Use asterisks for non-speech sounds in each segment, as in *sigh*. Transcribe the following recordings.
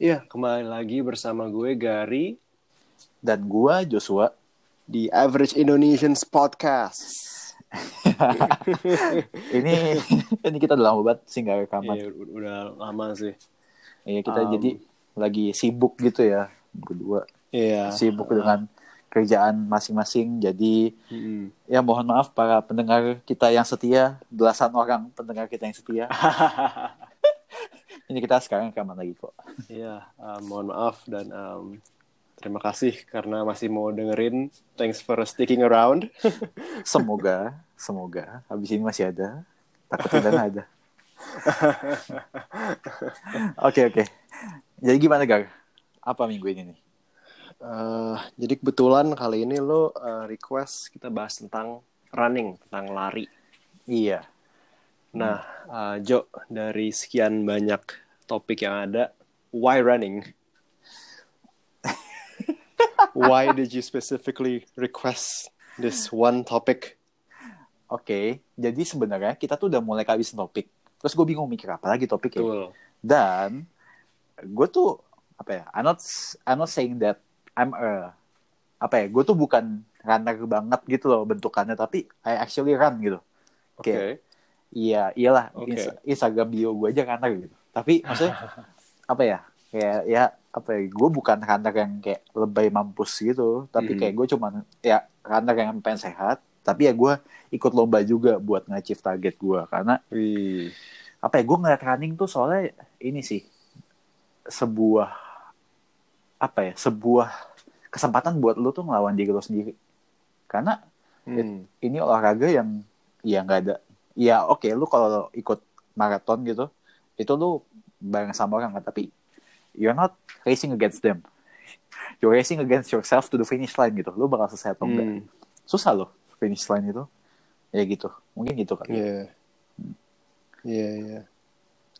Iya, kembali lagi bersama gue Gary Dan gua Joshua. di Average Indonesians Podcast. *laughs* ini ini kita udah lama banget sih nggak rekaman. Iya, udah lama sih. Iya kita Um, jadi lagi sibuk gitu ya berdua. Iya. Sibuk dengan kerjaan masing-masing. Jadi Mm-mm. ya mohon maaf para pendengar kita yang setia, belasan orang pendengar kita yang setia. *laughs* ini kita sekarang rekaman lagi kok. *laughs* Iya, um, mohon maaf dan um, terima kasih karena masih mau dengerin. Thanks for sticking around. *laughs* Semoga, semoga habis ini masih ada. Takutnya nggak ada. *laughs* Oke oke. Jadi gimana Gar? Apa minggu ini nih? Eh, jadi kebetulan kali ini lo uh, request kita bahas tentang running, tentang lari. Iya. Nah, uh, Jo, dari sekian banyak topik yang ada, why running? *laughs* why did you specifically request this one topic? Oke, jadi sebenarnya kita tuh udah mulai kehabisan topik. Terus gue bingung mikir apa lagi topik ya. Betul. Dan gue tuh apa ya? I'm not I'm not saying that I'm a apa ya? Gue tuh bukan runner banget gitu loh bentukannya, tapi I actually run gitu. Oke. Kayak, Iya, iyalah. Insta- Instagram bio gue aja runner gitu. Tapi *laughs* maksudnya apa ya? Kayak ya apa ya? Gue bukan runner yang kayak lebay mampus gitu, tapi Mhm. kayak gue cuman ya runner yang pengen sehat. Tapi ya gue ikut lomba juga buat nge-achieve target gue karena Wih. apa ya gue ngeliat running tuh soalnya ini sih sebuah apa ya sebuah kesempatan buat lu tuh ngelawan diri lu sendiri karena Hmm. ini olahraga yang ya nggak ada ya oke lu kalau ikut maraton gitu itu lu bareng sama orang kan tapi you're not racing against them you're racing against yourself to the finish line gitu lu bakal selesai atau enggak Hmm. susah loh finish line itu ya gitu mungkin gitu kan Iya. Iya, iya.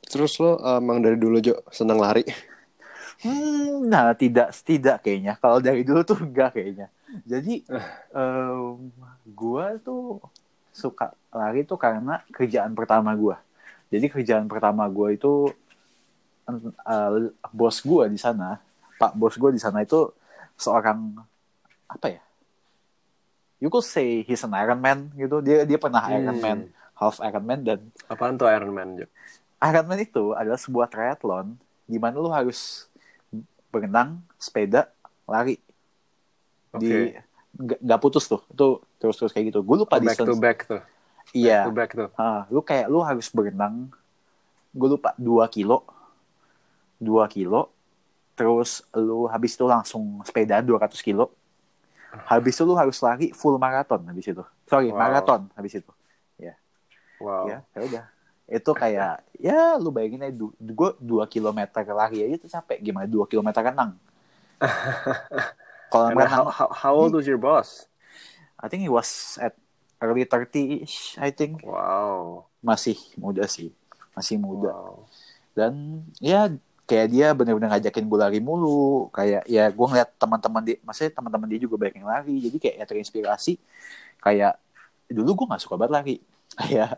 Terus lo uh, emang dari dulu Jo senang lari? Hmm, nah tidak tidak kayaknya. Kalau dari dulu tuh enggak kayaknya. Jadi em, gua tuh suka lari tuh karena kerjaan pertama gua. Jadi kerjaan pertama gua itu eh, bos gua di sana, Pak bos gua di sana itu seorang apa ya? You could say he's an Iron Man gitu. Dia dia pernah Iron Hmm. Man, half Iron Man dan Apaan tuh Iron Man Jo? Ironman itu adalah sebuah triathlon di mana lu harus berenang, sepeda, lari. Oke. Di nggak putus tuh. Itu terus-terus kayak gitu. Gue lupa back to distance. back tuh. Iya. Back to back tuh. Ah, lu kayak lu harus berenang. Gue lupa 2 kilo. 2 kilo. Terus lu habis itu langsung sepeda 200 kilo. Habis itu lu harus lari full maraton habis itu. Sorry, Wow. maraton habis itu. Wow. ya ya udah itu kayak ya lu bayangin aja gue dua kilometer lari aja tuh capek gimana dua kilometer renang *laughs* kalau how, how, how old was your boss? I think he was at early 30ish I think. Wow. masih muda sih masih muda. Wow. dan ya kayak dia bener-bener ngajakin gue lari mulu. Kayak ya gue ngeliat teman-teman dia maksudnya teman-teman dia juga banyak yang lari. Jadi kayak ya terinspirasi kayak dulu gue nggak suka banget lari. Kayak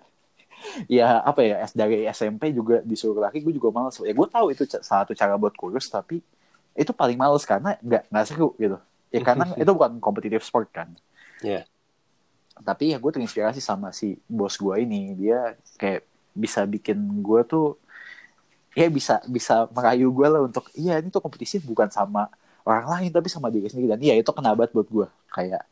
*laughs* ya apa ya dari SMP juga disuruh lari gue juga males. Ya gue tahu itu salah satu cara buat kurus tapi itu paling males karena nggak nggak seru gitu. Ya karena *laughs* itu bukan kompetitif sport kan. Iya. tapi ya gue terinspirasi sama si bos gue ini. Dia kayak bisa bikin gue tuh ya bisa bisa merayu gue lah untuk iya ini tuh kompetisi bukan sama orang lain tapi sama diri sendiri. Dan iya itu kena banget buat gue kayak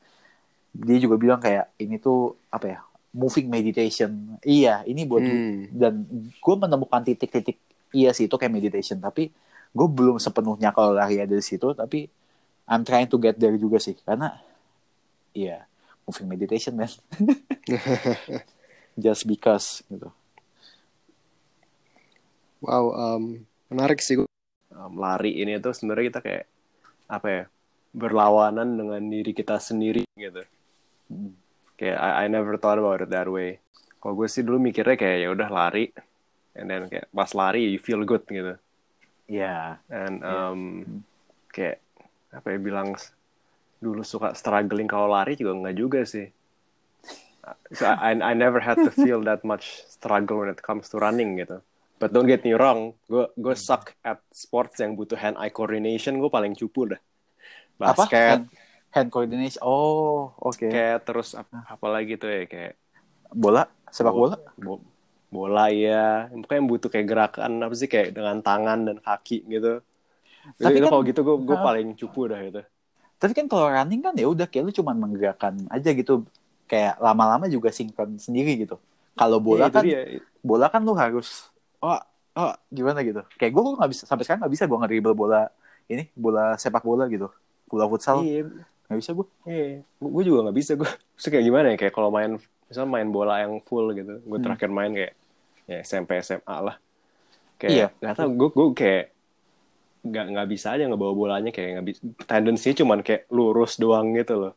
dia juga bilang kayak ini tuh apa ya moving meditation. Iya ini buat Hmm. dan gue menemukan titik-titik iya sih itu kayak meditation. Tapi gue belum sepenuhnya kalau lari ada di situ tapi I'm trying to get there juga sih karena iya moving meditation man *laughs* just because gitu Wow, um, menarik sih. Um, lari ini tuh sebenarnya kita kayak apa ya berlawanan dengan diri kita sendiri gitu. Hmm. Kayak I, I never thought about it that way. Kalau gue sih dulu mikirnya kayak ya udah lari, and then kayak pas lari you feel good gitu. Ya And Iya. um, kayak apa ya bilang dulu suka struggling kalau lari juga nggak juga sih. So I, I never had to feel that much struggle when it comes to running gitu. but don't get me wrong gue gue suck at sports yang butuh hand eye coordination gue paling cupu dah Apa? basket Hand, hand coordination. Oh, oke. kayak terus apa, apa lagi tuh ya kayak Bola, sepak bola. bo- bola ya pokoknya yang butuh kayak gerakan apa sih kayak dengan tangan dan kaki gitu Tapi itu kan- kalau gitu gue gue paling cupu dah itu Tapi kan kalau running kan ya udah kayak lu cuma menggerakkan aja gitu. Kayak lama-lama juga sinkron sendiri gitu. Kalau bola Iya, itu kan dia. bola kan lu harus oh oh gimana gitu. Kayak gue nggak bisa sampai sekarang nggak bisa gue nge-dribble bola ini bola sepak bola gitu. Bola futsal iya nggak bisa gue. iya gue juga nggak bisa gue Terus kayak gimana ya kayak kalau main misalnya main bola yang full gitu gue Hmm. terakhir main kayak ya SMP SMA lah Iya. kayak nggak tahu gue gue kayak nggak nggak bisa aja ngebawa bolanya kayak nggak bisa tendensinya cuman kayak lurus doang gitu loh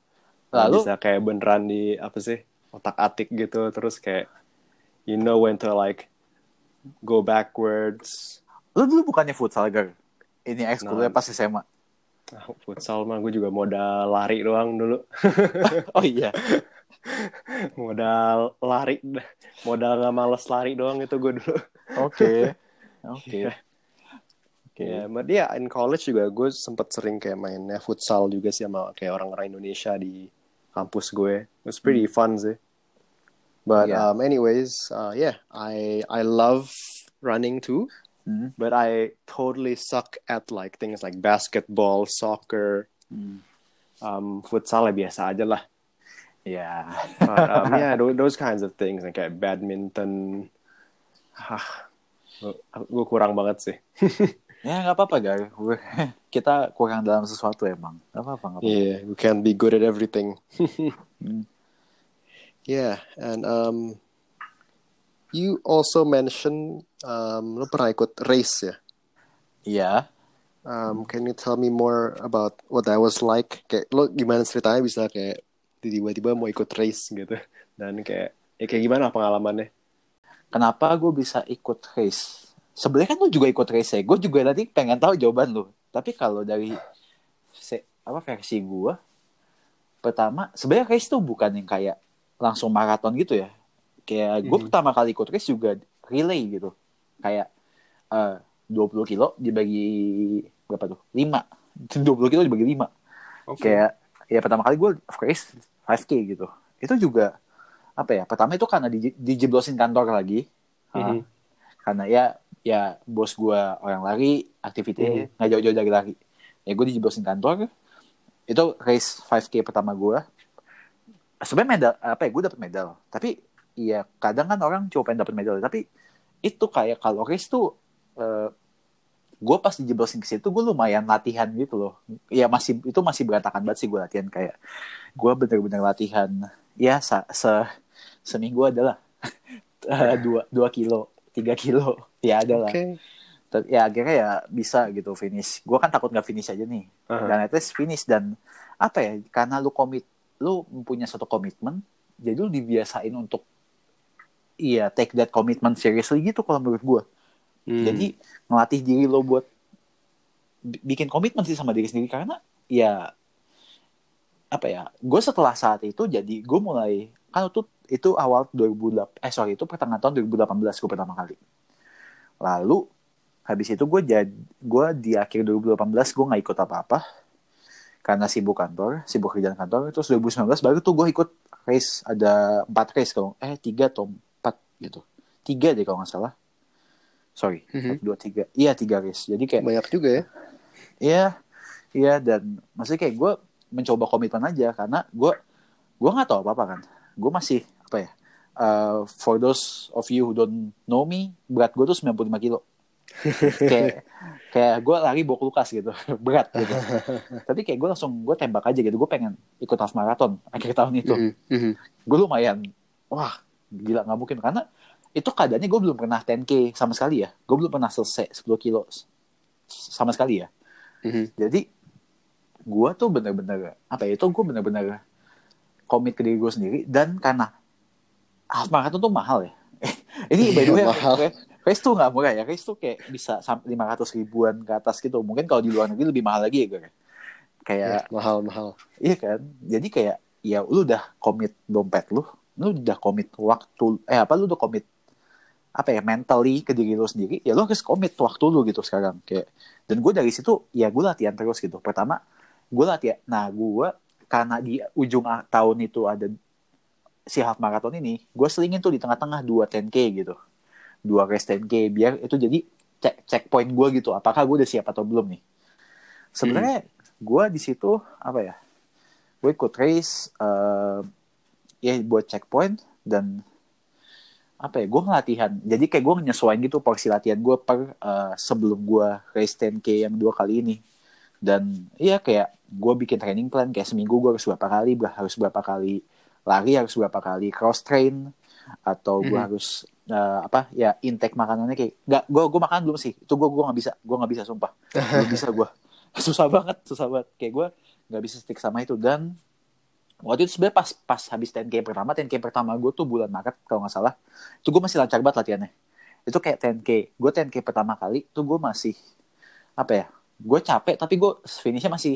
Lalu bisa kayak beneran di apa sih otak atik gitu terus kayak you know when to like go backwards lu dulu bukannya futsal gar? Ini ekskulnya Nah. pas SMA. Ah, futsal mah gue juga modal lari doang dulu *laughs* Oh iya. *laughs* *laughs* modal lari modal nggak males lari doang itu gue dulu Oke. *laughs* Oke. Iya. Oke. Ya, but yeah, in college juga gue sempet sering kayak mainnya futsal juga sih sama kayak orang-orang Indonesia di kampus gue. It was pretty fun sih. But Yeah. um, anyways, uh, yeah, I I love running too, Hmm. but I totally suck at like things like basketball, soccer, Hmm. um, futsal ya biasa aja lah. Ya. But um, yeah, those, those kinds of things, like kayak badminton, ah, gue kurang banget sih. *laughs* Ya nggak apa-apa. Gue- Kita kurang dalam sesuatu emang. Nggak apa-apa. nggak apa-apa. Yeah, we can't be good at everything. Hmm. yeah, and um, you also mentioned um, lo pernah ikut race ya? Iya. Um, can you tell me more about what that was like? Kayak lo gimana ceritanya bisa kayak tiba-tiba mau ikut race gitu dan kayak ya kayak gimana pengalamannya? Kenapa gue bisa ikut race? Sebenarnya kan lu juga ikut race ya. Gue juga tadi pengen tahu jawaban lu. Tapi kalau dari se- apa versi gue, pertama sebenarnya race tuh bukan yang kayak langsung maraton gitu ya. Kayak gue Mhm. pertama kali ikut race juga relay gitu. Kayak eh 20 kilo dibagi berapa tuh? 5. 20 kilo dibagi 5. Kayak ya pertama kali gue race 5K gitu. Itu juga apa ya? Pertama itu karena di, dijeblosin kantor lagi. Ah, Mhm. karena ya ya bos gue orang lari aktivitasnya nggak jauh-jauh dari lari ya gue dijeblosin kantor itu race 5k pertama gue sebenarnya medal apa ya gue dapet medal tapi ya kadang kan orang cuma pengen dapet medal tapi itu kayak kalau race tuh eh, gue pas dijeblosin ke situ gue lumayan latihan gitu loh. Ya masih itu masih berantakan banget sih gue latihan. Kayak gue bener-bener latihan ya se, se- seminggu adalah. *laughs* Eh, dua dua kilo tiga kilo. Ya ada lah. Oke. Ter- ya akhirnya ya bisa gitu finish. Gue kan takut nggak finish aja nih. Aha. dan at least finish dan apa ya karena lu komit lu punya suatu komitmen jadi lu dibiasain untuk iya take that commitment seriously gitu kalau menurut gue Hmm. jadi ngelatih diri lo buat bi- bikin komitmen sih sama diri sendiri. Karena ya apa ya gue setelah saat itu jadi gue mulai kan itu itu awal 2008 eh sorry itu pertengahan tahun 2018 gue pertama kali. Lalu habis itu gue jadi gue di akhir 2018 gue nggak ikut apa-apa. Karena sibuk kantor sibuk kerjaan kantor. Terus 2019 baru tuh gue ikut race ada empat race kalau eh tiga atau empat gitu. Tiga deh kalau nggak salah sorry Mhm. satu dua tiga iya tiga race jadi kayak banyak juga ya. Iya, iya dan maksudnya kayak gue mencoba komitmen aja karena gue gue nggak tahu apa apa kan. Gue masih apa ya? uh, for those of you who don't know me, berat gue tuh 95 kilo. *laughs* kayak kayak gue lari bawa kulkas gitu, *laughs* berat gitu. *laughs* Tapi kayak gue langsung gue tembak aja gitu. Gue pengen ikut half marathon akhir tahun itu. Mhm, mhm. Gue lumayan, wah gila nggak mungkin karena itu keadaannya gue belum pernah 10k sama sekali ya. Gue belum pernah selesai 10 kilo sama sekali ya Mhm. jadi gue tuh bener-bener apa ya itu gue bener-bener komit ke diri gue sendiri dan karena half marathon tuh mahal ya *laughs* ini by the way Mahal. race- race tuh nggak murah ya race tuh kayak bisa sampai 500 ribuan ke atas gitu mungkin kalau di luar negeri lebih mahal lagi ya gue kayak Ya, mahal mahal. iya kan jadi kayak ya lu udah komit dompet lu lu udah komit waktu eh apa lu udah komit apa ya mentally ke diri lu sendiri ya lu harus komit waktu lu gitu sekarang kayak dan gue dari situ ya gue latihan terus gitu. Pertama gue latihan nah gue karena di ujung tahun itu ada si half marathon ini gue selingin tuh di tengah-tengah dua 10k gitu. Dua race 10k biar itu jadi cek checkpoint gue gitu apakah gue udah siap atau belum nih. Sebenarnya gue di situ apa ya gue ikut race eh, ya buat checkpoint dan apa ya gue ngelatihan. Jadi kayak gue nyesuaiin gitu porsi latihan gue per eh, sebelum gue race 10k yang dua kali ini. Dan iya kayak gue bikin training plan kayak seminggu gue harus berapa kali harus berapa kali lari harus berapa kali cross train atau gue Mhm. harus eh, apa ya intake makanannya kayak nggak gue gue makan belum sih. Itu gue gue nggak bisa gue nggak bisa sumpah. Belum bisa gue *laughs* susah banget susah banget. Kayak gue nggak bisa stick sama itu. Dan waktu itu sebenarnya pas pas habis 10k pertama 10k pertama gue tuh bulan Maret kalau nggak salah itu gue masih lancar banget latihannya itu kayak 10k gue 10k pertama kali tuh gue masih apa ya gue capek tapi gue finishnya masih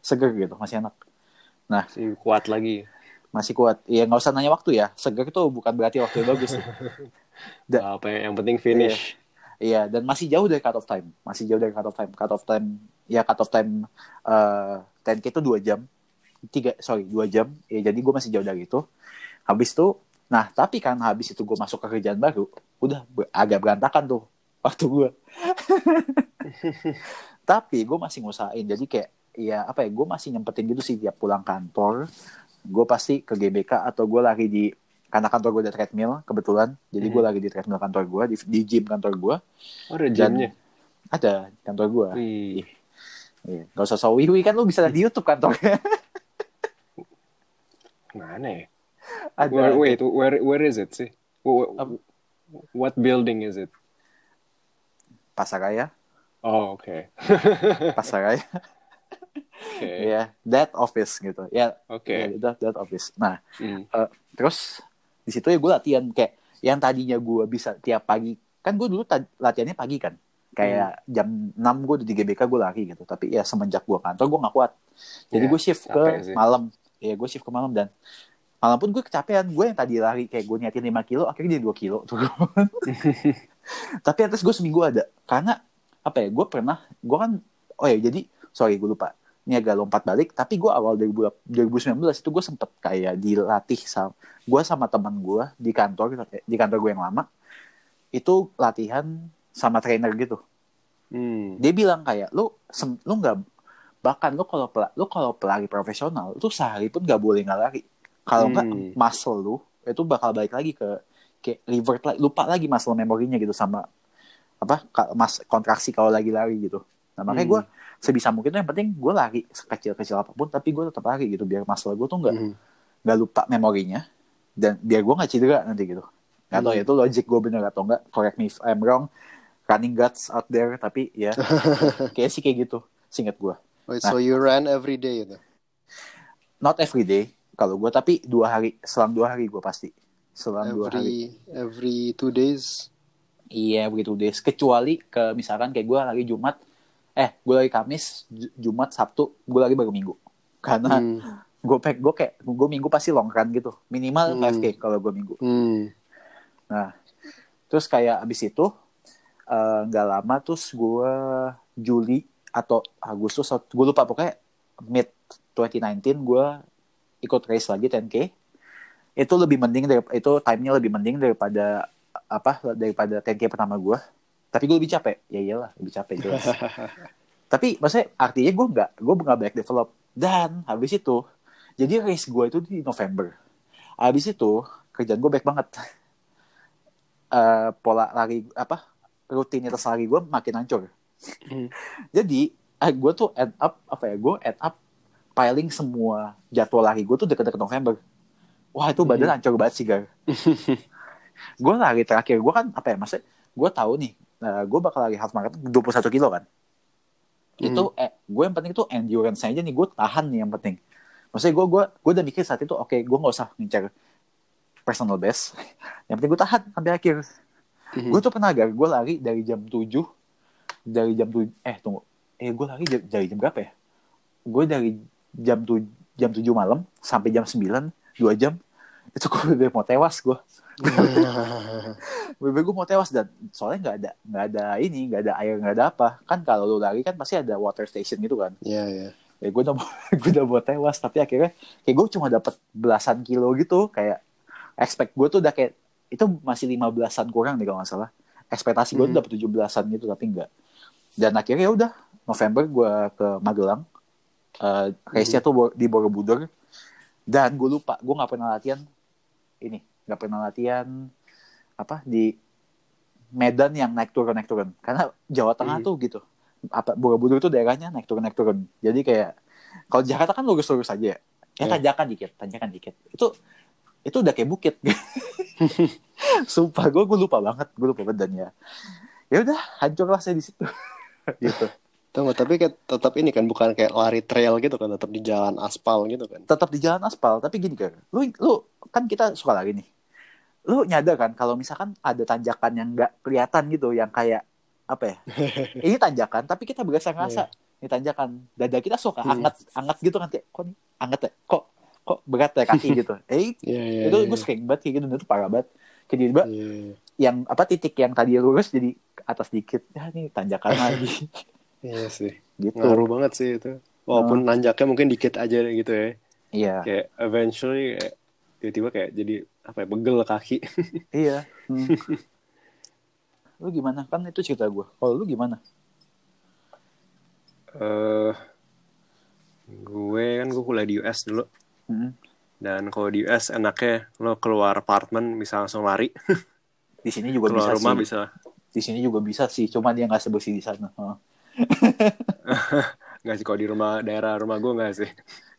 seger gitu masih enak Si kuat lagi. masih kuat ya nggak usah nanya waktu ya seger itu bukan berarti waktu yang bagus *laughs* Da- Apa yang penting finish. Iya, dan masih jauh dari cut off time. Masih jauh dari cut off time. Cut off time, ya cut off time eh 10K itu 2 jam. Tiga, sorry, 2 jam. Ya, jadi gue masih jauh dari itu. Habis itu, nah tapi kan habis itu gue masuk ke kerjaan baru, udah agak berantakan tuh waktu gue. *laughs* tapi gue masih ngusahain. Jadi kayak, ya apa ya, gue masih nyempetin gitu sih tiap pulang kantor. Gue pasti ke GBK atau gue lari di karena kantor gue ada treadmill kebetulan jadi gue Mhm. lagi di treadmill kantor gue di, di gym kantor gue Oh, ada jamnya. ada kantor gue Wih. Iya. Gak usah so wiwi kan lu bisa lihat di YouTube kantornya. *laughs* Mana ya? ada. Where, wait, where, where is it sih? What, what building is it? Pasaraya, Oh, oke. *laughs* Pasaraya. Oke. *laughs* Iya, that office gitu. Ya, Oke. ya, that, that office. Nah, Hmm. terus di situ ya gue latihan kayak yang tadinya gue bisa tiap pagi. Kan gue dulu latihannya pagi kan. Kayak jam 6 gue di GBK gue lari gitu. Tapi ya semenjak gue kantor gue gak kuat. Jadi Ya, gue shift ke malam. Ya gue shift ke malam dan malam pun gue kecapean. Gue yang tadi lari kayak gue niatin 5 kilo akhirnya jadi 2 kilo. Turun. *laughs* tapi atas gue seminggu ada karena apa ya gue pernah gue kan oh ya jadi sorry gue lupa ini agak lompat balik tapi gue awal 2000 2019 itu gue sempet kayak dilatih sama gue sama teman gue di kantor di kantor gue yang lama itu latihan sama trainer gitu Hmm. dia bilang kayak lu sem- lu nggak bahkan lu kalau lu kalau pelari profesional itu sehari pun nggak boleh nggak lari kalau nggak Hmm. muscle lu itu bakal balik lagi ke kayak revert lagi lupa lagi muscle memorinya gitu sama apa mas kontraksi kalau lagi lari gitu nah makanya Hmm. gue sebisa mungkin tuh yang penting gue lari sekecil kecil apa pun tapi gue tetap lari gitu biar muscle gue tuh nggak Hmm. nggak lupa memorinya dan biar gue nggak cedera nanti gitu nggak tahu Hmm. ya itu logic gue bener atau enggak correct me if I'm wrong running guts out there tapi ya *laughs* kayak sih kayak gitu singkat gue Wait, Nah. so you ran every day gitu? not every day kalau gue tapi dua hari selang dua hari gue pasti selang dua hari Every every two days? iya begitu deh kecuali ke misalkan kayak gue lagi Jumat eh gue lagi Kamis Ju- Jumat Sabtu gue lagi baru Minggu *laughs* karena Hmm. gue pack gue kayak gue Minggu pasti long run gitu minimal Hmm. 5k kalau gue Minggu Hmm. Nah, terus kayak abis itu eh, nggak lama terus gue Juli atau Agustus gue lupa pokoknya mid 2019 gue ikut race lagi 10k itu lebih mending dari itu timenya lebih mending daripada apa daripada 10k pertama gue tapi gue lebih capek. Ya iyalah lebih capek jelas. *laughs* Tapi maksudnya artinya gue nggak gue nggak banyak develop. Dan habis itu jadi race gue itu di November. Habis itu kerjaan gue baik banget. Eh, pola lari apa rutinitas lari gue makin hancur. Hmm. Jadi eh, gue tuh end up apa ya gue end up piling semua jadwal lari gue tuh deket-deket November. Wah itu badan hancur banget sih gar. *laughs* gue lari terakhir gue kan apa ya maksudnya gue tahu nih eh, gue bakal lari half marathon 21 kilo kan. Itu eh, gue yang penting tuh endurance aja nih gue tahan nih yang penting. Maksudnya gue gue gue udah mikir saat itu oke gue nggak usah ngincar personal best. *laughs* Yang penting gue tahan sampai akhir. Mhm. Gue tuh pernah gar, gue lari dari jam 7 dari jam 7 eh tunggu. Eh gue lari dari jam berapa ya? Gue dari jam 7 jam 7 malam sampai jam 9 2 jam itu gue *laughs* udah mau tewas gue *laughs* bener gue mau tewas dan soalnya nggak ada nggak ada ini nggak ada air nggak ada apa kan kalau lu lari kan pasti ada water station gitu kan Iya, iya. ya gue udah *laughs* gue udah mau tewas tapi akhirnya kayak gue cuma dapat belasan kilo gitu kayak expect gue tuh udah kayak itu masih lima belasan kurang nih kalau nggak salah ekspektasi gue Hmm. tuh dapat tujuh belasan gitu tapi enggak dan akhirnya ya udah November gue ke Magelang. Uh, race-nya tuh di Borobudur. Dan gue lupa gue nggak pernah latihan. Ini nggak pernah latihan apa di Medan yang naik turun naik turun. Karena Jawa Tengah Hmm. tuh gitu. Apa Borobudur tuh daerahnya naik turun naik turun. Jadi kayak kalau Jakarta kan lurus-lurus aja ya. Ya Iya. tanjakan dikit tanjakan dikit. Itu itu udah kayak bukit. *laughs* Sumpah gue gue lupa banget gue lupa banget dan ya ya udah hancurlah saya di situ *laughs* gitu Tunggu, tapi kayak tetap ini kan bukan kayak lari trail gitu kan, tetap di jalan aspal gitu kan. tetap di jalan aspal tapi gini kan lu lu kan kita suka lari nih lu nyadar kan kalau misalkan ada tanjakan yang nggak kelihatan gitu yang kayak apa ya *laughs* ini tanjakan tapi kita berasa ngerasa ini tanjakan dada kita suka Hmm. anget anget gitu kan kayak kok nih anget ya kok kok berat ya kaki *laughs* gitu eh Iya, iya. itu iya. gue sering banget kayak gitu itu parah banget kayak tiba Iya, iya. yang apa titik yang tadi lurus jadi atas dikit ya nih tanjakan *laughs* lagi Iya sih. gitu Ngaruh banget sih itu. Walaupun nanjaknya mungkin dikit aja gitu ya. iya Kayak eventually kayak tiba-tiba kayak jadi apa ya, begel kaki. *laughs* iya Hmm. lu gimana kan itu cerita gue kalau lu gimana eh gue kan gue kuliah di US dulu. Hmm. Dan kalau di US enaknya lo keluar apartemen bisa langsung lari. di sini juga keluar bisa rumah sih bisa. Di sini juga bisa sih cuman dia nggak sebersih di sana. *laughs* Nggak sih kalau di rumah daerah rumah gue nggak sih.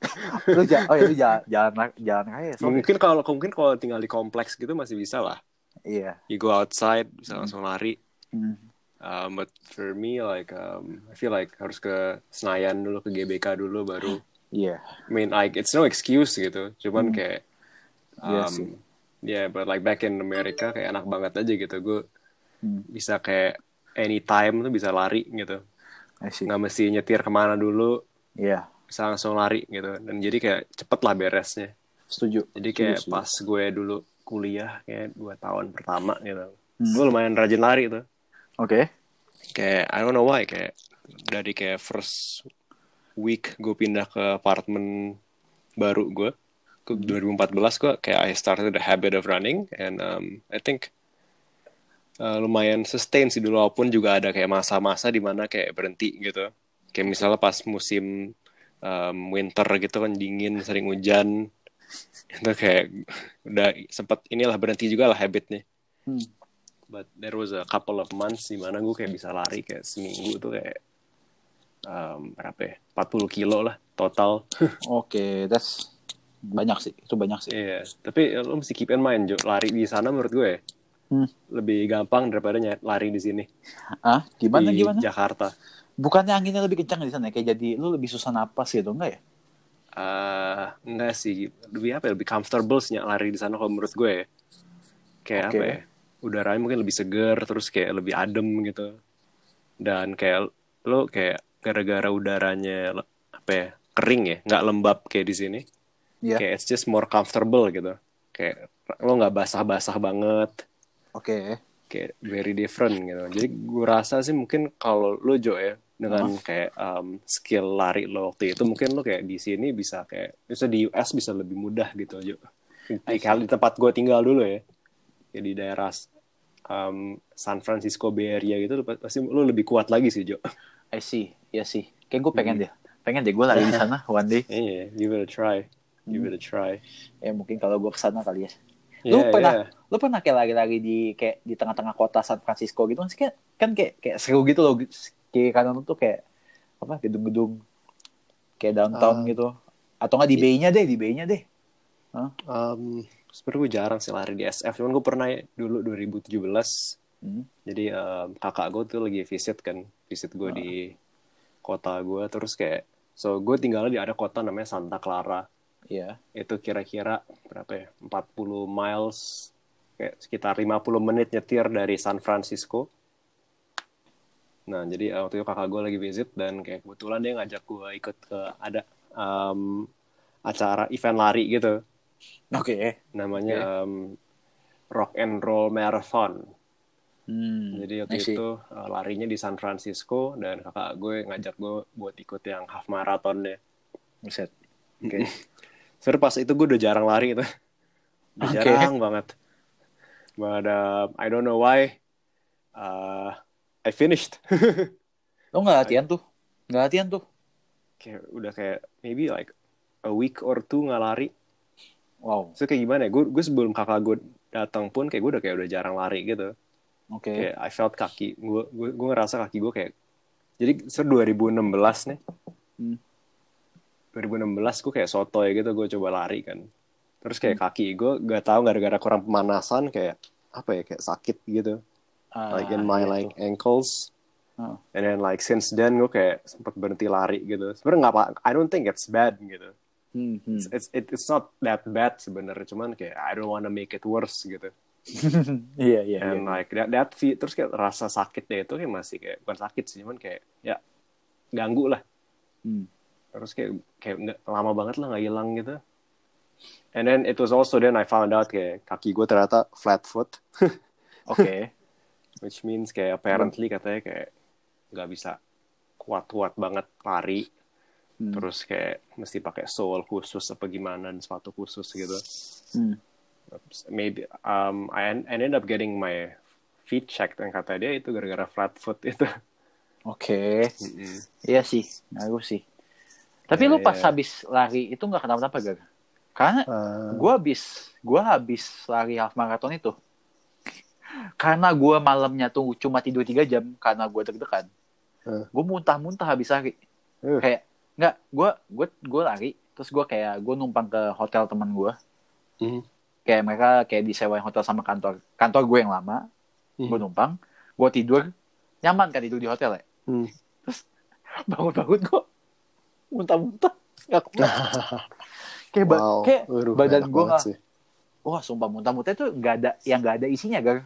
*laughs* lu ja oh ya lu jalan jalan jalan raya so Mungkin kalau mungkin kalau tinggal di kompleks gitu masih bisa lah. iya You go outside bisa langsung lari. Hmm. Um, but for me like um, I feel like harus ke Senayan dulu ke GBK dulu baru iya I mean like it's no excuse gitu cuman Hmm. kayak Iya um, sih. yeah but like back in America kayak enak banget aja gitu gue Hmm. bisa kayak anytime tuh bisa lari gitu. Nggak mesti nyetir ke mana dulu. Iya. Bisa langsung lari gitu. Dan jadi kayak cepet lah beresnya. Setuju. Jadi kayak setuju. pas gue dulu kuliah kayak dua tahun pertama gitu. Hmm. gue lumayan rajin lari tuh. Oke. Kayak I don't know why kayak dari kayak first week gue pindah ke apartemen baru gue ke 2014 gue kayak I started the habit of running and um, I think uh, lumayan sustain sih dulu walaupun juga ada kayak masa-masa di mana kayak berhenti gitu. Kayak misalnya pas musim um, winter gitu kan dingin sering hujan itu kayak udah sempet inilah berhenti juga lah habitnya. Hmm. but there was a couple of months di mana gue kayak bisa lari kayak seminggu tuh kayak um, berapa ya? 40 kilo lah total. *laughs* Oke that's banyak sih. Itu banyak sih. Iya, tapi lo mesti keep in mind, Jo. Lari di sana menurut gue Hmm. lebih gampang daripada lari di sini ah gimana di gimana Jakarta. bukannya anginnya lebih kencang di sana ya? kayak jadi lu lebih susah napas gitu enggak ya Eh, enggak sih, lebih apa ya? Lebih comfortable sih lari di sana kalau menurut gue. ya. Kayak Oke. apa ya? Udaranya mungkin lebih seger, terus kayak lebih adem gitu. Dan kayak lo kayak gara-gara udaranya apa ya? Kering ya, nggak lembab kayak di sini. Iya. Kayak it's just more comfortable gitu. Kayak lo nggak basah-basah banget. Oke. Kayak very different gitu. Jadi gue rasa sih mungkin kalau lo Jo ya dengan kayak um, skill lari lo waktu itu mungkin lo kayak di sini bisa kayak bisa di US bisa lebih mudah gitu Jo. Di, kalau di tempat gue tinggal dulu ya, ya di daerah um, San Francisco Bay Area gitu lo pasti lo lebih kuat lagi sih Jo. I see. Iya sih. Kayak gue pengen deh. Pengen deh gue lari di *laughs* sana one day. Iya, you better try, you better try. ya mungkin kalau gue ke sana kali ya Lu pernah iya. lu pernah kayak lari-lari di kayak di tengah-tengah kota San Francisco gitu kan kan, kan kayak kayak seru gitu loh kiri kanan tuh kayak apa gedung-gedung kayak downtown Ah. gitu atau nggak di Iya. bay-nya deh di bay-nya deh Um, sebenarnya gue jarang sih lari di SF, cuman gue pernah dulu 2017 Hmm. Jadi um, kakak gue tuh lagi visit kan, visit gue Ah. di kota gue, terus kayak, so gue tinggalnya di ada kota namanya Santa Clara, iya itu kira-kira berapa ya, 40 miles, kayak sekitar 50 menit nyetir dari San Francisco. Nah jadi waktu itu kakak gue lagi visit dan kayak kebetulan dia ngajak gue ikut ke ada um, acara event lari gitu, oke namanya um, Rock and Roll Marathon. Hmm. Jadi waktu itu uh, larinya di San Francisco dan kakak gue ngajak gue buat ikut yang half marathonnya. Buset. *laughs* Oke. Sebenernya pas itu gue udah jarang lari itu. Udah Oke. jarang banget. But uh, I don't know why. Uh, I finished. Lo nggak *laughs* latihan tuh? Nggak latihan tuh? kayak udah kayak maybe like a week or two nggak lari. Wow. So kayak gimana ya? Gue gue sebelum kakak gue datang pun kayak gue udah kayak udah jarang lari gitu. Oke. Kayak I felt kaki gue gue gue ngerasa kaki gue kayak jadi se 2016 nih. Hmm. 2016 gue kayak sotoy gitu gue coba lari kan. Terus kayak Hmm. kaki gue gak tahu gara-gara kurang pemanasan kayak apa ya kayak sakit gitu. Ah, like in my iya like tuh. ankles. Oh. And then like since then gue kayak sempet berhenti lari gitu. Sebenarnya nggak apa, I don't think it's bad gitu. Hmm, hmm. It's it's, it- it's not that bad sebenarnya, cuman kayak I don't wanna make it worse gitu. *laughs* Iya iya. And iya. like that, that feel- terus kayak rasa sakitnya itu kayak masih kayak bukan sakit sih, cuman kayak ya ganggu lah. Hmm. Terus kayak kayak nggak lama banget lah nggak hilang gitu. And then it was also then I found out kayak kaki gue ternyata flat foot, *laughs* Oke. which means kayak apparently katanya kayak nggak bisa kuat-kuat banget lari. Hmm. Terus kayak mesti pakai sole khusus apa gimana dan sepatu khusus gitu. Hmm. Maybe um I, en- I ended up getting my feet checked dan kata dia itu gara-gara flat foot itu. Oke. Mm-mm. Iya sih, ngaruh sih. Tapi Iya, lu pas iya. habis lari itu nggak kenapa-napa gak? Karena Uh, gue habis gue habis lari half marathon itu karena gue malamnya tuh cuma tidur tiga jam karena gue deg-degan Eh. gue muntah-muntah habis lari Eh. kayak nggak gue gue gue lari terus gue kayak gue numpang ke hotel teman gue Mhm. kayak mereka kayak disewain hotel sama kantor kantor gue yang lama gue numpang gue tidur nyaman kan tidur di hotel ya Hmm. *laughs* bangun-bangun gue muntah-muntah nggak kuat *laughs* kayak ba- Wow. kayak Waduh, badan gue nggak wah sumpah muntah-muntah itu nggak ada yang nggak ada isinya gar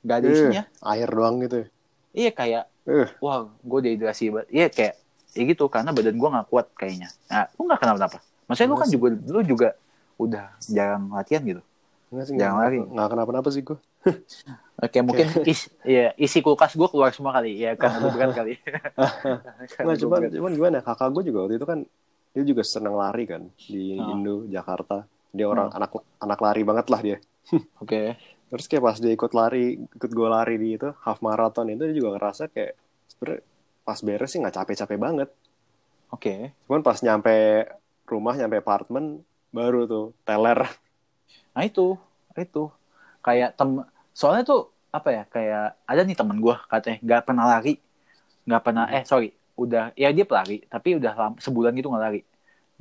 nggak ada Eh. isinya Air doang gitu. ya. iya kayak Eh. wah gue dehidrasi banget iya kayak ya gitu karena badan gue nggak kuat kayaknya nah lu nggak kenapa-napa maksudnya lu kan sih. juga lu juga udah jarang latihan gitu Enggak sih, Jangan lari. Nggak kenapa-napa sih gue. *laughs* oke mungkin is, iya, isi kulkas gue keluar semua kali ya karena lu *laughs* berat kali *laughs* gua cuman, cuman gimana? Kakak gue juga waktu itu kan dia juga senang lari kan di Oh. Indo, Jakarta. Dia orang Oh. anak anak lari banget lah dia. oke Terus kayak pas dia ikut lari, ikut gue lari di itu half marathon itu dia juga ngerasa kayak sebenernya pas beres sih nggak capek-capek banget. oke Cuman pas nyampe rumah, nyampe apartemen baru tuh teler. Nah itu itu. Kayak tem soalnya tuh apa ya kayak ada nih temen gue katanya nggak pernah lari. Nggak pernah eh sorry udah ya dia pelari tapi udah lam- sebulan gitu nggak lari.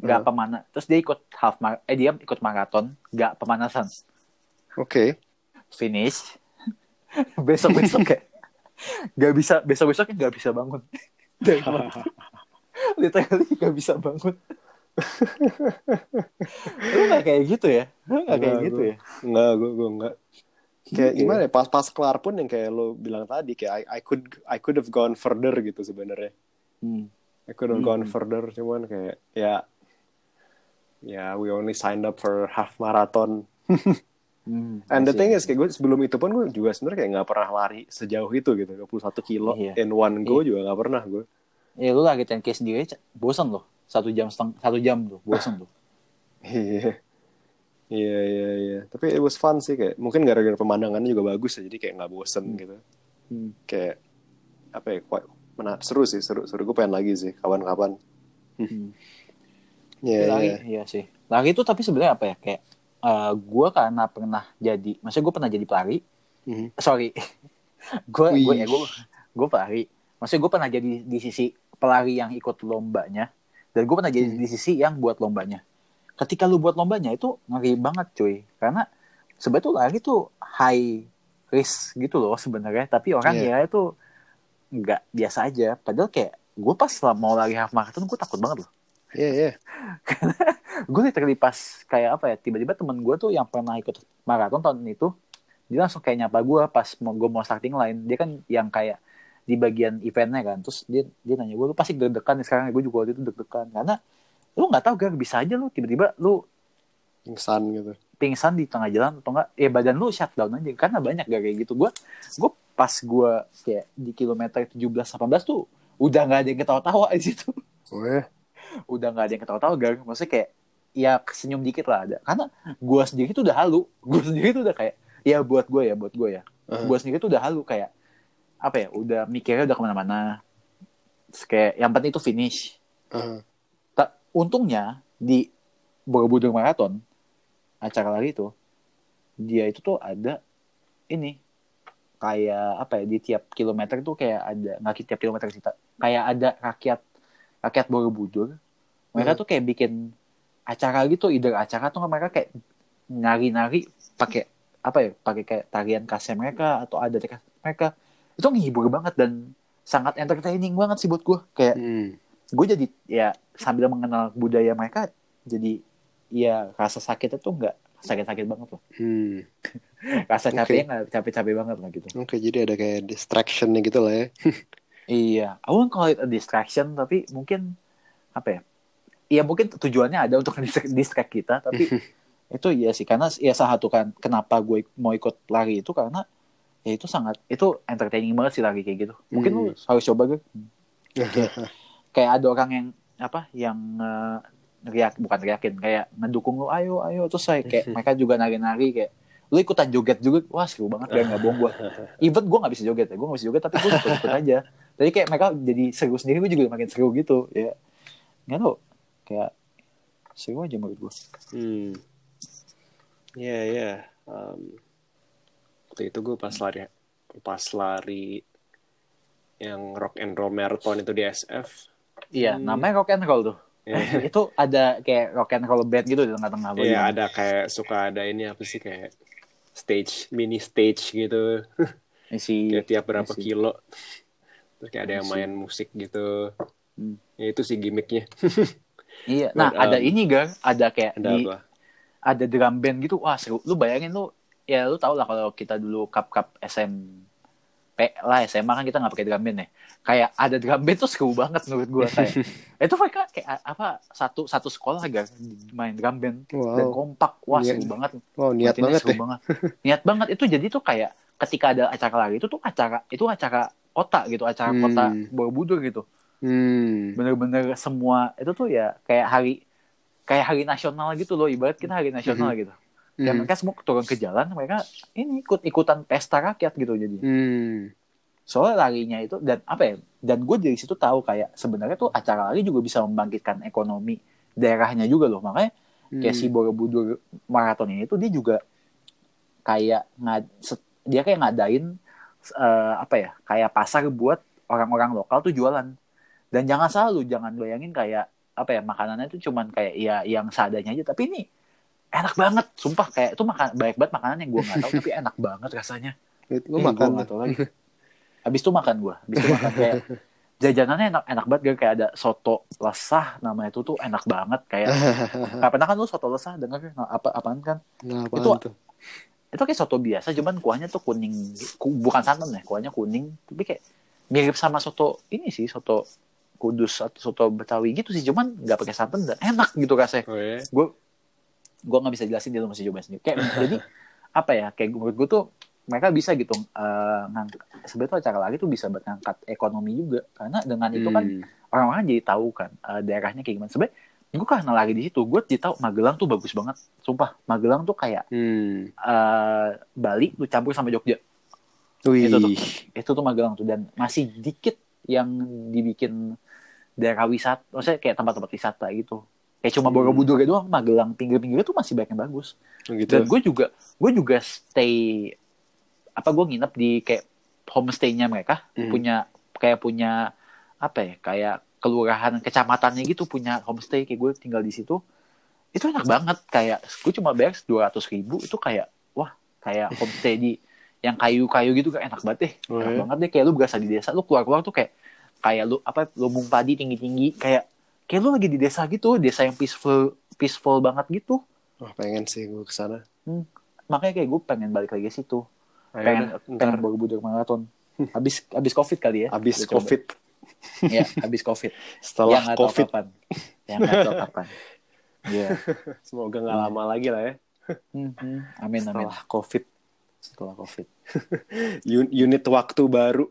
Nggak Hmm. pemana terus dia ikut half mar eh dia ikut maraton nggak pemanasan. Oke. finish. *laughs* Besok besok kayak nggak bisa besok besoknya nggak bisa bangun. *laughs* *laughs* Literally nggak bisa bangun lu nggak kayak gitu ya lu nggak kayak Nggak, gitu gua- ya Enggak, gue gue enggak. Kayak gimana ya? Pas pas kelar pun yang kayak lo bilang tadi kayak I, I could I could have gone further gitu sebenarnya. Hmm. I could have Hmm. gone further cuman kayak ya ya we only signed up for half marathon. *laughs* Hmm, And the thing is kayak gue sebelum itu pun gue juga sebenarnya kayak nggak pernah lari sejauh itu gitu 21 kilo Iya. in one go juga nggak pernah gue. Ya lu lagi 10K sendiri aja, bosan loh. Satu jam setengah, satu jam tuh, bosan tuh. *laughs* Iya. Iya iya iya. Tapi it was fun sih kayak mungkin gara-gara pemandangannya juga bagus ya jadi kayak nggak bosen gitu. Hmm. Kayak apa ya? Quite, mena- seru sih seru seru gue pengen lagi sih kawan-kawan. Hmm. *laughs* Iya lari, iya. iya sih. Lari itu tapi sebenarnya apa ya? Kayak eh gue karena pernah jadi, maksudnya gue pernah jadi pelari. Mhm. Sorry, *laughs* gue gue ya gue gue pelari. Maksudnya gue pernah jadi di sisi pelari yang ikut lombanya, dan gue pernah jadi Hmm. di sisi yang buat lombanya. Ketika lu buat lombanya itu ngeri banget cuy, karena sebenarnya tuh lari tuh high risk gitu loh sebenarnya, tapi orang Iya. ya itu nggak biasa aja. Padahal kayak gue pas mau lari half marathon gue takut banget loh. Iya iya. *laughs* gue literally pas kayak apa ya tiba-tiba temen gue tuh yang pernah ikut maraton tahun itu dia langsung kayak nyapa gue pas mau gue mau starting line dia kan yang kayak di bagian eventnya kan. Terus dia dia nanya gue lu pasti deg-degan nih sekarang. Gue juga waktu itu deg-degan karena lu nggak tahu gak bisa aja lu tiba-tiba lu Pingsan gitu. pingsan di tengah jalan atau enggak ya badan lu shutdown aja. Karena banyak gak kayak gitu. Gue gue pas gue kayak di kilometer 17-18 tuh udah nggak ada yang ketawa-tawa di situ. Weh. udah nggak ada yang ketawa-tawa gar maksudnya kayak ya senyum dikit lah ada. Karena gue sendiri tuh udah halu. Gue sendiri tuh udah kayak ya buat gue ya buat gue ya. Uh-huh. gue sendiri tuh udah halu kayak apa ya udah mikirnya udah ke mana-mana. Terus kayak yang penting itu finish. Uh-huh. Ta- untungnya di Borobudur Marathon acara lari itu dia itu tuh ada ini kayak apa ya di tiap kilometer tuh kayak ada nggak tiap kilometer sih kayak ada rakyat rakyat Borobudur. Mereka Hmm. tuh kayak bikin acara gitu ide acara tuh mereka kayak nari-nari pakai apa ya pakai kayak tarian khasnya mereka atau ada mereka itu ngehibur banget dan sangat entertaining banget sih buat gue kayak Hmm. gue jadi ya sambil mengenal budaya mereka jadi ya rasa sakitnya tuh nggak sakit-sakit banget loh Hmm. *laughs* rasa capeknya nggak capek-capek banget lah gitu Oke, jadi ada kayak distractionnya gitu lah ya. *laughs* iya I won't call it a distraction tapi mungkin apa ya ya mungkin tujuannya ada untuk *laughs* distract kita tapi itu iya sih karena ya salah satu kan kenapa gue mau ikut lari itu karena ya itu sangat itu entertaining banget sih lari kayak gitu. Mungkin lu harus coba gue *laughs* kayak ada orang yang apa yang eh, ngeriak bukan ngeriakin kayak ngedukung lu ayo ayo terus saya kayak mereka juga nari-nari kayak lu ikutan joget juga? Wah seru banget kayak nggak bohong gue *laughs* even gue nggak bisa joget ya gue nggak bisa joget tapi gue ikut ikut *laughs* aja. Jadi kayak mereka jadi seru sendiri gue juga makin seru gitu ya. Nggak tau kayak seru aja menurut gue Hmm. Iya, iya. Um, waktu itu gue pas lari pas lari yang rock and roll marathon itu di SF. iya Hmm. namanya rock and roll tuh Ya, *laughs* itu ada kayak rock and roll band gitu di tengah-tengah Iya, gimana? ada kayak suka ada ini apa sih kayak stage mini stage gitu. si *laughs* Kayak tiap berapa I see. kilo. Terus kayak ada yang main musik gitu. Hmm. Ya itu sih gimmicknya. *laughs* iya nah But, ada um, ini gang ada kayak Ada di apa? ada drum band gitu wah seru lu bayangin lu ya lu tau lah kalau kita dulu cup cup SMP lah SMA kan kita nggak pakai drum band ya. Kayak ada drum band tuh seru banget menurut gua kayak *laughs* itu mereka kayak apa satu satu sekolah gak main drum band. Dan Wow. kompak. Wah Niat- seru banget. Wow, niat banget seru deh. banget. Niat banget. Itu jadi tuh kayak ketika ada acara lari itu tuh acara itu acara kota gitu acara Hmm. kota Borobudur gitu. Hmm. bener-bener semua itu tuh ya kayak hari kayak hari nasional gitu loh. Ibarat kita hari nasional gitu Hmm. mereka semua turun ke jalan mereka ini ikut ikutan pesta rakyat gitu jadi Hmm. soalnya larinya itu dan apa ya dan gue dari situ tahu kayak sebenarnya tuh acara lari juga bisa membangkitkan ekonomi daerahnya juga loh makanya kayak si Hmm. Borobudur maraton ini tuh dia juga kayak ngad dia kayak ngadain eh, apa ya kayak pasar buat orang-orang lokal tuh jualan dan jangan selalu jangan bayangin kayak apa ya makanannya tuh cuman kayak ya yang seadanya aja tapi ini enak banget. Sumpah kayak itu makan banyak banget makanan yang gue nggak tahu tapi enak banget rasanya. Gue Eh, makan gua tahu lagi. Habis itu makan gue habis itu makan kayak jajanannya enak enak banget Gar. kayak ada soto lesah namanya itu tuh enak banget. Kayak *laughs* nggak pernah kan lu soto lesah denger Nah, apa apaan kan? Nah, apaan Itu- tuh? itu kayak soto biasa cuman kuahnya tuh kuning ku- bukan santan ya kuahnya kuning. Tapi kayak mirip sama soto ini sih soto kudus atau soto betawi gitu sih cuman nggak pakai santan dan enak gitu rasanya. Oh, ya? gue gue nggak bisa jelasin dia mesti coba sendiri kayak jadi apa ya kayak menurut gue tuh mereka bisa gitu eh ngangkat sebetulnya acara lagi tuh bisa buat ngangkat ekonomi juga karena dengan itu kan Hmm. orang-orang jadi tahu kan eh, daerahnya kayak gimana sebenarnya gue karena lagi di situ gue jadi tahu Magelang tuh bagus banget sumpah Magelang tuh kayak Hmm. eh, Bali lu campur sama Jogja Wih. Itu tuh. itu tuh Magelang tuh dan masih dikit yang dibikin daerah wisata maksudnya kayak tempat-tempat wisata gitu kayak cuma Hmm. Borobudur doang Magelang pinggir-pinggir tuh masih banyak yang bagus Oh, gitu. dan gue juga gue juga stay apa gue nginep di kayak homestay-nya mereka Hmm. punya kayak punya apa ya kayak kelurahan kecamatannya gitu punya homestay kayak gue tinggal di situ itu enak banget kayak gue cuma bayar dua ratus ribu itu kayak wah kayak homestay di yang kayu-kayu gitu kan enak banget deh Oh, enak ya? banget deh kayak lu berasa di desa lu keluar-keluar tuh kayak kayak lu apa lumbung padi tinggi-tinggi kayak kayak lu lagi di desa gitu desa yang peaceful peaceful banget gitu Wah, pengen sih gue ke sana. makanya kayak gue pengen balik lagi ke situ Ayo pengen dah, pengen ntar Borobudur maraton *laughs* habis habis covid kali ya abis Gua coba. covid. *laughs* ya habis covid Setelah yang covid. kapan *laughs* yang nggak tahu kapan Iya. Semoga nggak Hmm. lama lagi lah ya. Mhm. amin amin Setelah covid. setelah covid Un- unit waktu baru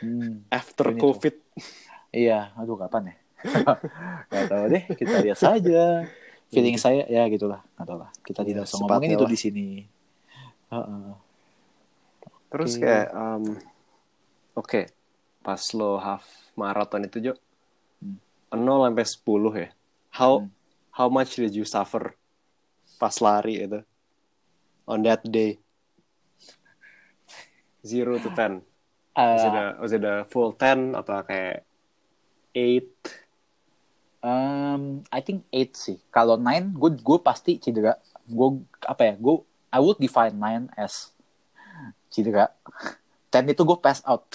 Hmm, after Unit covid iya aduh kapan ya nggak tahu deh kita lihat saja. Feeling saya ya gitulah. Nggak tahu lah. Kita Iya, tidak usah sepatnya ngomongin itu lah. di sini. Heeh. terus Oke. kayak um, oke pas lo half marathon itu Jo Hmm. 0 sampai 10 ya. How Hmm. how much did you suffer pas lari itu? On that day. Zero to ten. Was it a, was it a full 10 atau kayak 8 Um, I think 8 sih. Kalau 9, gue gue pasti cedera. Gue apa ya? Gue I would define 9 as cedera. 10 itu gue pass out.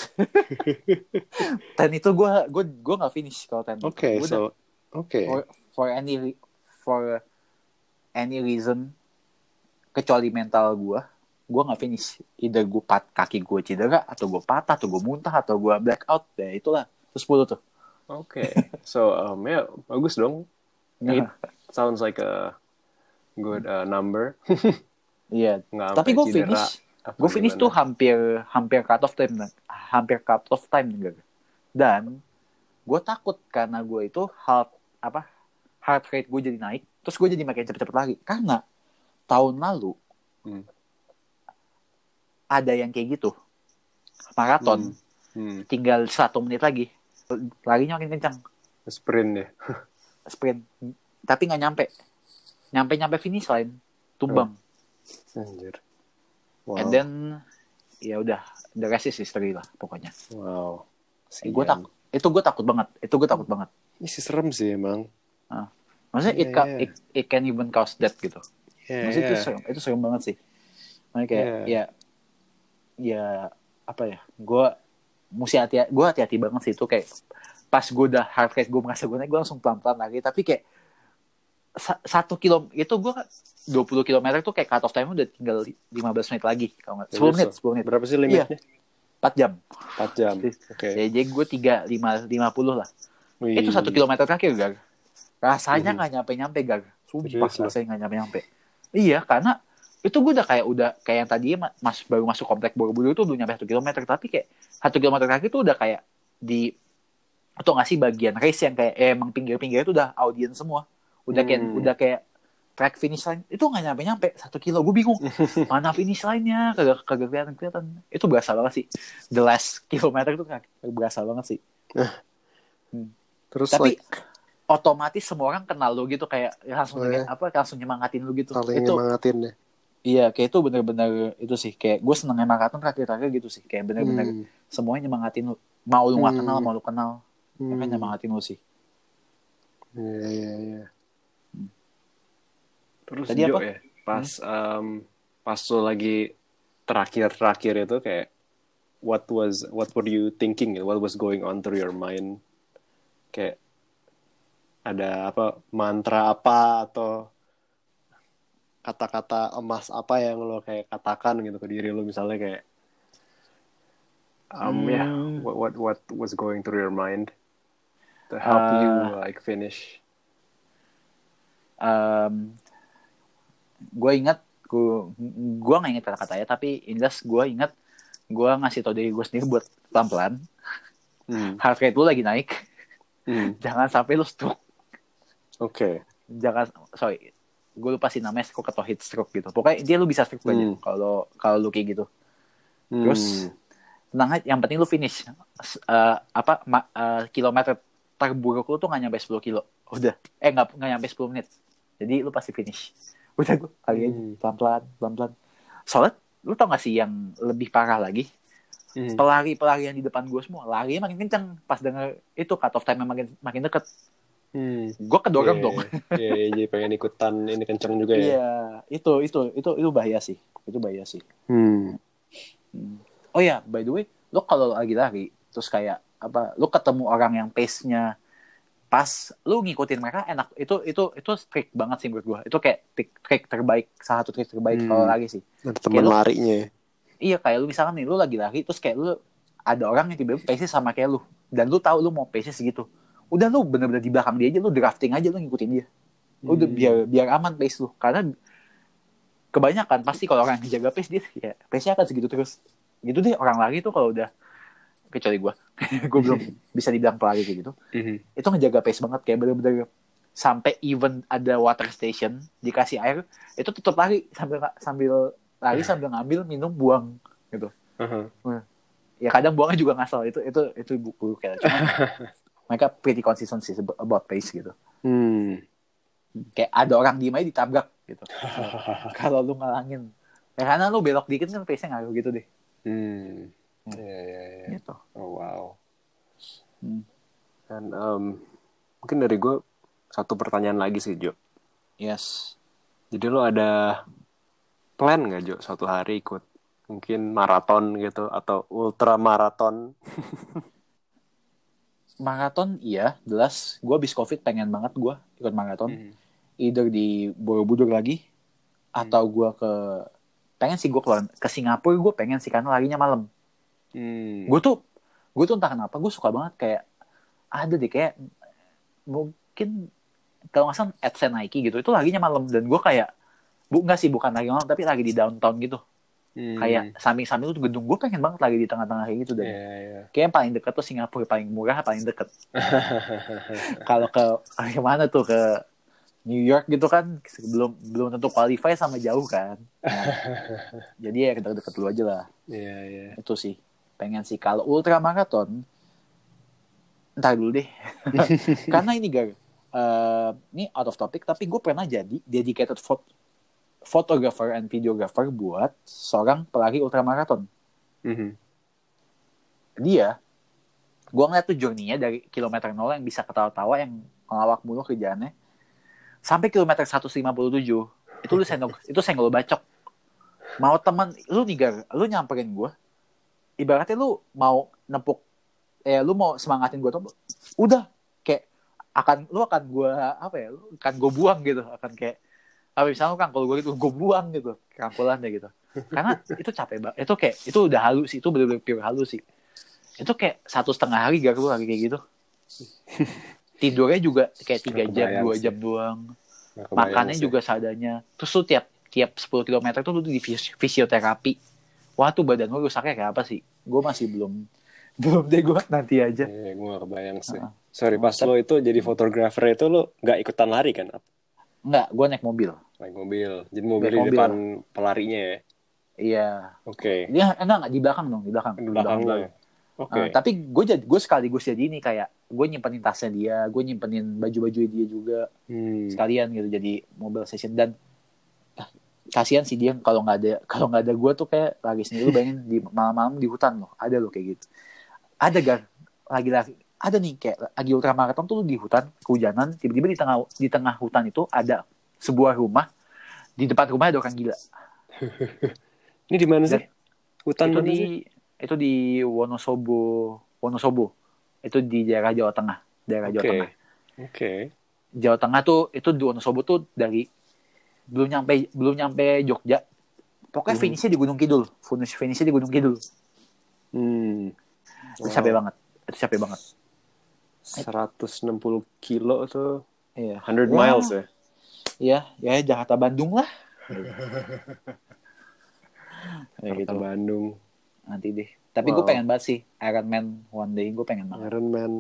*laughs* 10 itu gue gue gue nggak finish kalau 10. oke Gua so oke for, for any for any reason kecuali mental gue, gue nggak finish. Either gue pat kaki gue cedera atau gue patah atau gue muntah atau gue blackout. Ya itulah. Terus 10 tuh. Oke. So um, ya bagus dong. Eight sounds like a good uh, number. *laughs* Iya. nggak Tapi gue finish. Gue finish tuh hampir hampir cut off time hampir cut off time enggak dan gue takut karena gue itu heart apa heart rate gue jadi naik terus gue jadi makin cepet-cepet lagi karena tahun lalu Hmm. ada yang kayak gitu. Maraton. Hmm. tinggal satu menit lagi larinya makin kencang. Sprint ya. Sprint. Tapi nggak nyampe. Nyampe nyampe finish line. Tumbang. Anjir. Wow. And then ya udah. The rest is history lah pokoknya. Wow. Gue tak itu gue takut banget. Itu gue takut banget. Ini sih serem sih emang. Maksudnya it, Iya, ca- iya. it, it can even cause death gitu. Ya maksudnya itu ya. serem itu serem banget sih. Makanya kayak Iya. ya ya apa ya? Gue mesti hati gue hati-hati banget sih itu kayak pas gue udah heart rate gue merasa gue naik gue langsung pelan-pelan lagi. Tapi kayak sa- satu kilo itu gue 20 kilometer tuh kayak cut off time udah tinggal 15 menit lagi kalau nggak 10 menit 10 menit. Berapa sih limitnya? 4 jam. 4 jam oke. Ya, jadi gue tiga lima lima puluh lah. Wih. itu satu kilometer terakhir gar. Rasanya nggak nyampe nyampe gar. Sumpah rasanya nggak nyampe nyampe iya karena itu gue udah kayak udah kayak yang tadi mas baru masuk komplek Borobudur itu belum nyampe satu kilometer. Tapi kayak satu kilometer terakhir itu udah kayak di atau nggak sih bagian race yang kayak eh, emang pinggir-pinggir itu udah audiens semua. Udah kayak Hmm. udah kayak track finish line. Itu nggak nyampe nyampe satu kilo. Gue bingung. *laughs* Mana finish line-nya? Kagak kagak kelihatan kelihatan. Itu berasa banget sih. The last kilometer itu kagak berasa banget sih. Terus tapi like, otomatis semua orang kenal lu gitu. Kayak langsung Oh, dengan- ya. apa langsung nyemangatin lu gitu. Saling itu nyemangatin ya iya kayak itu bener-bener itu sih kayak gue seneng maraton terakhir-terakhir gitu sih kayak bener-bener Hmm. semuanya nyemangatin lu mau lu nggak Hmm. kenal mau lu kenal mereka Hmm. nyemangatin lu sih Iya, iya, iya. Terus Tadi Jo apa? ya, pas em, pas lo lagi terakhir-terakhir itu kayak what was what were you thinking? What was going on through your mind? Kayak ada apa mantra apa atau kata-kata emas apa yang lo kayak katakan gitu ke diri lo misalnya kayak um Hmm. what what what was going through your mind to help you Uh, like finish um, gue ingat gue gue nggak ingat kata-katanya tapi indas gue ingat gue ngasih tau diri gue sendiri buat pelan-pelan Hmm. heart rate lu lagi naik Hmm. jangan sampai lu stroke Oke. jangan sorry gue lupa sih namanya stroke atau heat stroke gitu. Pokoknya dia lu bisa stroke aja Hmm. kalau kalau lu kayak gitu. Terus, Hmm. tenang aja yang penting lu finish. Eh, apa ma- eh, kilometer terburuk lu tuh nggak nyampe 10 kilo. *laughs* Udah. Eh nggak nggak nyampe 10 menit. Jadi lu pasti finish. *laughs* Udah gue kali aja. Hmm. pelan pelan pelan pelan soalnya lu tau gak sih yang lebih parah lagi? Hmm. pelari pelari yang di depan gue semua lari makin kenceng. Pas denger itu cut off time makin makin deket Hmm. gue kedorong Iya, dong Iya, iya, jadi pengen ikutan ini kenceng juga ya. iya itu itu itu itu bahaya sih itu bahaya sih Hmm. Hmm. Oh ya, by the way, lo kalau lagi lari, terus kayak apa, lo ketemu orang yang pace-nya pas, lo ngikutin mereka enak. Itu itu itu trik banget sih menurut gua. Itu kayak trik, trik terbaik, salah satu trik terbaik Hmm. kalau lari sih. Teman Kayak larinya. ya. Iya, kayak lu misalkan nih, lu lagi lari, terus kayak lu ada orang yang tiba-tiba pace sama kayak lu, dan lu tahu lu mau pace segitu. Udah lu bener-bener di belakang dia aja, lu drafting aja, lu ngikutin dia. Udah Hmm. biar biar aman pace lu, karena kebanyakan pasti kalau orang yang jaga pace dia ya pace-nya akan segitu terus gitu deh orang lari tuh kalau udah kecuali gue *laughs* gue belum *laughs* bisa dibilang pelari kayak gitu Mhm. itu ngejaga pace banget kayak bener-bener sampai even ada water station dikasih air itu tetap lari sambil sambil lari sambil ngambil minum buang gitu Aha. ya kadang buangnya juga ngasal itu itu itu buku kayak cuma *laughs* mereka pretty consistent sih about pace gitu Hmm. kayak ada orang diem aja ditabrak gitu *laughs* kalau lu ngalangin ya karena lu belok dikit kan pace nya ngaruh gitu deh Hmm. Ya, ya, ya. gitu Oh, wow. Hmm. Dan em, mungkin dari gue satu pertanyaan lagi sih, Jo. yes Jadi lo ada plan nggak, Jo, suatu hari ikut mungkin maraton gitu atau ultra maraton? *laughs* maraton iya jelas. Gue abis covid pengen banget gue ikut maraton Mhm. either di Borobudur lagi atau gue ke pengen sih gue keluar ke Singapura gue pengen sih karena larinya malam. Hmm. gue tuh gue tuh entah kenapa gue suka banget kayak ada deh kayak mungkin kalau nggak salah AdSense Nike gitu itu laginya malam. Dan gue kayak bu nggak sih bukan lagi malam tapi lagi di downtown gitu Hmm. kayak samping-samping tuh gedung gue pengen banget lagi di tengah-tengah kayak gitu iya. kayak yang paling deket tuh Singapura paling murah paling deket. *laughs* Kalau ke *laughs* ke mana tuh? Ke New York gitu kan? Belum belum tentu qualify sama jauh kan? Nah, *laughs* jadi ya deket-deket dulu aja lah. Iya, iya. itu sih. Pengen sih. Kalau ultra marathon ntar dulu deh. Karena ini gar eh, ini out of topic tapi gue pernah jadi dedicated phot photographer and videographer buat seorang pelari ultra marathon Mhm. dia gue ngeliat tuh journey-nya dari kilometer 0 yang bisa ketawa-tawa yang ngelawak mulu kerjaannya sampai kilometer 157 itu lu senggol *laughs* itu senggol bacok. Mau teman lu nih lu nyamperin gue ibaratnya lu mau nepuk eh lu mau semangatin gue tuh udah kayak akan lu akan gue apa ya lu akan gue buang gitu akan kayak apa misalnya lu kan kalau gue gitu gue buang gitu rangkulannya gitu. Karena itu capek banget itu kayak itu udah halus sih itu bener-bener pure halus sih. Itu kayak satu setengah hari gak lu lagi kayak gitu. Tidurnya juga kayak tiga jam dua jam doang. Makannya sih. juga seadanya. Terus lu tiap tiap 10 km tuh lu di fisi- fisioterapi. Wah tuh badan lu rusaknya kayak apa sih? Gue masih belum *laughs* belum deh gue nanti aja. Iya, gue gak kebayang sih. Heeh. Sorry, pas lo itu jadi fotografer itu lo gak ikutan lari kan? Enggak, gue naik mobil Naik mobil. Jadi mobil Naik di mobil. depan pelarinya ya? iya Oke. dia enggak enggak di belakang dong di belakang Di belakang ya? Oke. Ah, tapi gue jadi gue sekaligus jadi ini kayak gue nyimpenin tasnya dia gue nyimpenin baju-baju dia juga Hmm. sekalian gitu jadi mobil session dan ah, kasihan sih dia kalau nggak ada *laughs* kalau nggak ada gue tuh kayak lagi sendiri lu bayangin di malam-malam di hutan loh ada loh kayak gitu ada gak lagi lagi ada nih kayak lagi ultramaraton tuh di hutan kehujanan tiba-tiba di tengah di tengah hutan itu ada sebuah rumah di depan rumah ada orang gila *laughs* Ini di mana sih? Hutan itu di sih? itu di Wonosobo Wonosobo itu di daerah Jawa Tengah daerah Jawa Oke. Tengah Oke. Jawa Tengah tuh itu di Wonosobo tuh dari belum nyampe belum nyampe Jogja. Pokoknya Mhm. finishnya di Gunung Kidul. Finish finishnya di Gunung Kidul. Hmm. Itu capek banget. Itu capek banget. 160 kilo tuh. Iya. 100 Ya. miles ya? Iya, ya Jakarta Bandung lah. *laughs* Jakarta gitu. Bandung. Nanti deh. Tapi gue Wow. pengen banget sih Iron Man one day gue pengen banget. Iron Man.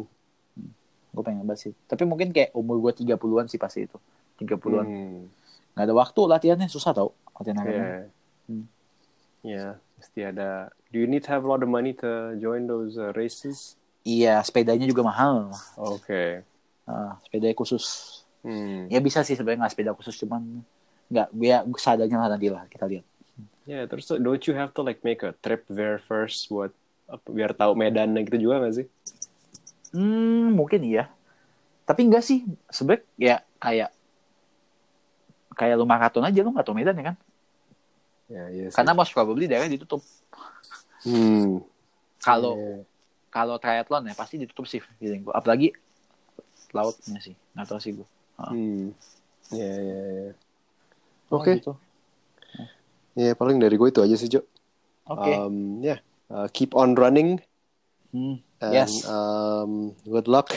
Gue pengen banget sih. Tapi mungkin kayak umur gue 30-an sih pasti itu. 30-an. Hmm. Nggak ada waktu latihannya susah tau. Latihan Iron Man. Yeah. Hmm. Ya, mesti ada. Do you need to have a lot of money to join those uh, races? Iya, sepedanya juga mahal. Oke. Ah, sepedanya khusus. Hmm. ya bisa sih sebenarnya nggak sepeda khusus cuman nggak ya seadanya lah nanti lah kita lihat Ya, terus tuh, don't you have to like make a trip there first buat biar tahu medannya gitu juga gak sih? hmm mungkin iya tapi enggak sih sebenarnya ya kayak kayak lu maraton aja lu nggak tahu medan ya kan Ya, iya sih. karena most probably daerah ditutup Hmm. kalau Iya. Kalau triathlon ya pasti ditutup sih feeling gua apalagi lautnya sih nggak tahu sih gua Hmm. Ya, ya, ya. Oh, Oke. gitu. Ya, paling dari gue itu aja sih, Jo. oke Um, ya, uh, keep on running Hmm. and Yes. um, good luck.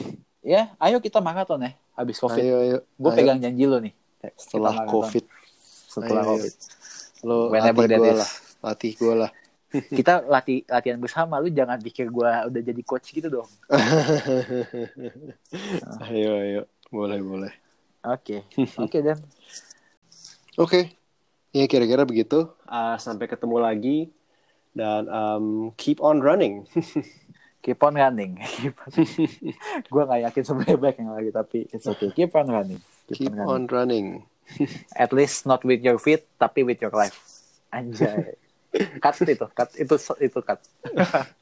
*laughs* ya ayo kita maraton ya habis covid ayo, ayo. gue ayo. pegang janji lo nih Setelah. COVID. setelah Ayo, ayo. covid Lo Whenever latih that gue is. lah. Latih gue lah. *laughs* kita latih latihan bersama lu jangan pikir gue udah jadi coach gitu dong *laughs* ayo, ayo. Boleh, boleh. oke *laughs* oke dan Oke. Ya kira-kira begitu. Ah, sampai ketemu lagi. Dan um, keep on running. keep on running gue nggak yakin sebenarnya baik yang lagi tapi it's okay keep on running keep, keep on running. on running. at least not with your feet tapi with your life anjay cut itu cut itu itu cut *laughs*